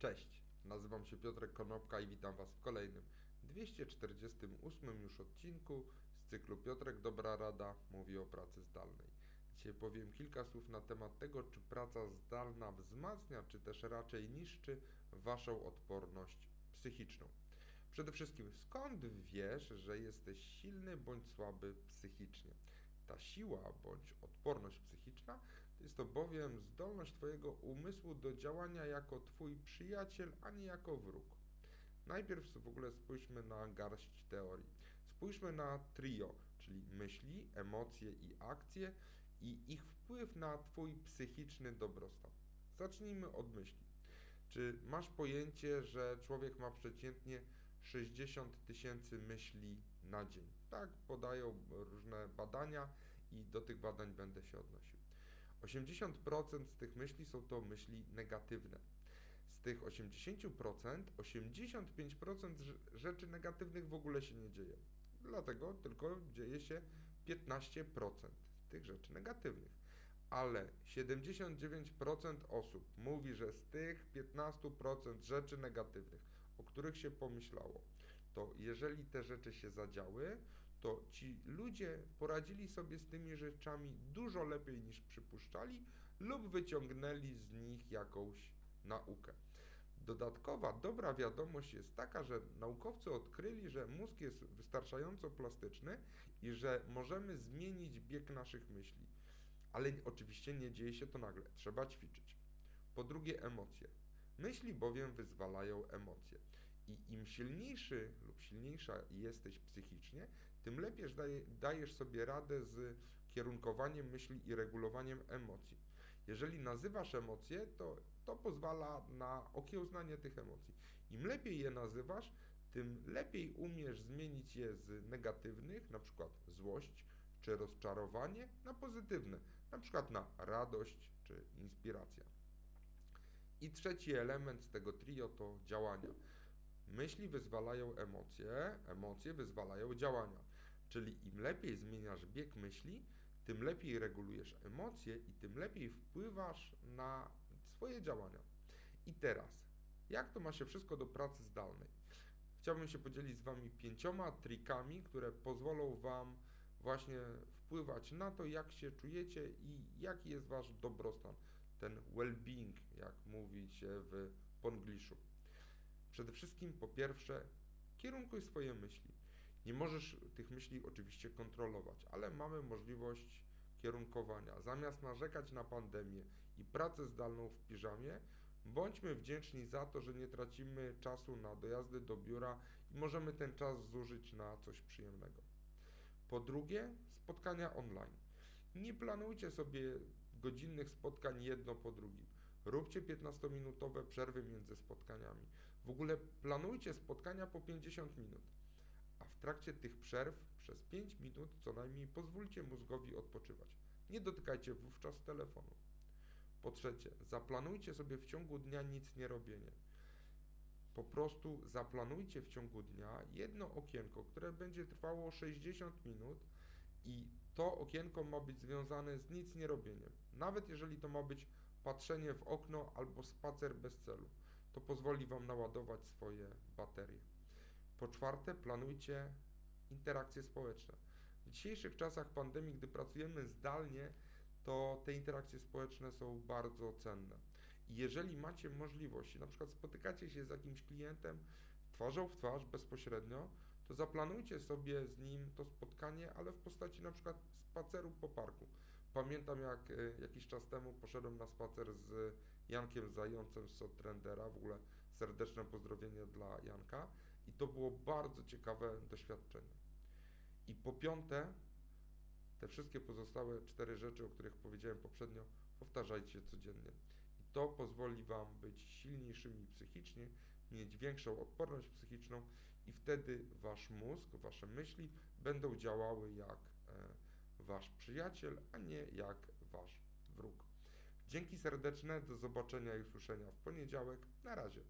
Cześć, nazywam się Piotrek Konopka i witam Was w kolejnym 248 już odcinku z cyklu Piotrek Dobra Rada mówi o pracy zdalnej. Dzisiaj powiem kilka słów na temat tego, czy praca zdalna wzmacnia, czy też raczej niszczy Waszą odporność psychiczną. Przede wszystkim, skąd wiesz, że jesteś silny bądź słaby psychicznie? Ta siła bądź odporność psychiczna jest to bowiem zdolność Twojego umysłu do działania jako Twój przyjaciel, a nie jako wróg. Najpierw w ogóle spójrzmy na garść teorii. Spójrzmy na trio, czyli myśli, emocje i akcje i ich wpływ na Twój psychiczny dobrostan. Zacznijmy od myśli. Czy masz pojęcie, że człowiek ma przeciętnie 60 tysięcy myśli na dzień? Tak podają różne badania i do tych badań będę się odnosił. 80% z tych myśli są to myśli negatywne. Z tych 80%, 85% rzeczy negatywnych w ogóle się nie dzieje. Dlatego tylko dzieje się 15% tych rzeczy negatywnych. Ale 79% osób mówi, że z tych 15% rzeczy negatywnych, o których się pomyślało, to jeżeli te rzeczy się zadziały, to ci ludzie poradzili sobie z tymi rzeczami dużo lepiej niż przypuszczali lub wyciągnęli z nich jakąś naukę. Dodatkowa dobra wiadomość jest taka, że naukowcy odkryli, że mózg jest wystarczająco plastyczny i że możemy zmienić bieg naszych myśli. Ale oczywiście nie dzieje się to nagle, trzeba ćwiczyć. Po drugie, emocje. Myśli bowiem wyzwalają emocje. I im silniejszy lub silniejsza jesteś psychicznie, tym lepiej dajesz sobie radę z kierunkowaniem myśli i regulowaniem emocji. Jeżeli nazywasz emocje, to to pozwala na okiełznanie tych emocji. Im lepiej je nazywasz, tym lepiej umiesz zmienić je z negatywnych, na przykład złość czy rozczarowanie, na pozytywne, na przykład na radość czy inspiracja. I trzeci element z tego trio to działania. Myśli wyzwalają emocje, emocje wyzwalają działania. Czyli im lepiej zmieniasz bieg myśli, tym lepiej regulujesz emocje i tym lepiej wpływasz na swoje działania. I teraz, jak to ma się wszystko do pracy zdalnej? Chciałbym się podzielić z Wami pięcioma trikami, które pozwolą Wam właśnie wpływać na to, jak się czujecie i jaki jest Wasz dobrostan, ten well-being, jak mówi się w pongliszu. Przede wszystkim, po pierwsze, kierunkuj swoje myśli. Nie możesz tych myśli oczywiście kontrolować, ale mamy możliwość kierunkowania. Zamiast narzekać na pandemię i pracę zdalną w piżamie, bądźmy wdzięczni za to, że nie tracimy czasu na dojazdy do biura i możemy ten czas zużyć na coś przyjemnego. Po drugie, spotkania online. Nie planujcie sobie godzinnych spotkań jedno po drugim. Róbcie 15-minutowe przerwy między spotkaniami. W ogóle planujcie spotkania po 50 minut. A w trakcie tych przerw przez 5 minut co najmniej pozwólcie mózgowi odpoczywać. Nie dotykajcie wówczas telefonu. Po trzecie, zaplanujcie sobie w ciągu dnia nic nie robienie. Po prostu zaplanujcie w ciągu dnia jedno okienko, które będzie trwało 60 minut i to okienko ma być związane z nic nie robieniem. Nawet jeżeli to ma być patrzenie w okno albo spacer bez celu. To pozwoli Wam naładować swoje baterie. Po czwarte, planujcie interakcje społeczne. W dzisiejszych czasach pandemii, gdy pracujemy zdalnie, to te interakcje społeczne są bardzo cenne. I jeżeli macie możliwość, na przykład spotykacie się z jakimś klientem twarzą w twarz bezpośrednio, to zaplanujcie sobie z nim to spotkanie, ale w postaci na przykład spaceru po parku. Pamiętam jak e, jakiś czas temu poszedłem na spacer z Jankiem Zającem z Sotrendera, w ogóle serdeczne pozdrowienie dla Janka i to było bardzo ciekawe doświadczenie. I po piąte, te wszystkie pozostałe cztery rzeczy, o których powiedziałem poprzednio, powtarzajcie codziennie. I to pozwoli Wam być silniejszymi psychicznie, mieć większą odporność psychiczną i wtedy Wasz mózg, Wasze myśli będą działały jak e, Wasz przyjaciel, a nie jak Wasz wróg. Dzięki serdeczne, do zobaczenia i usłyszenia w poniedziałek. Na razie.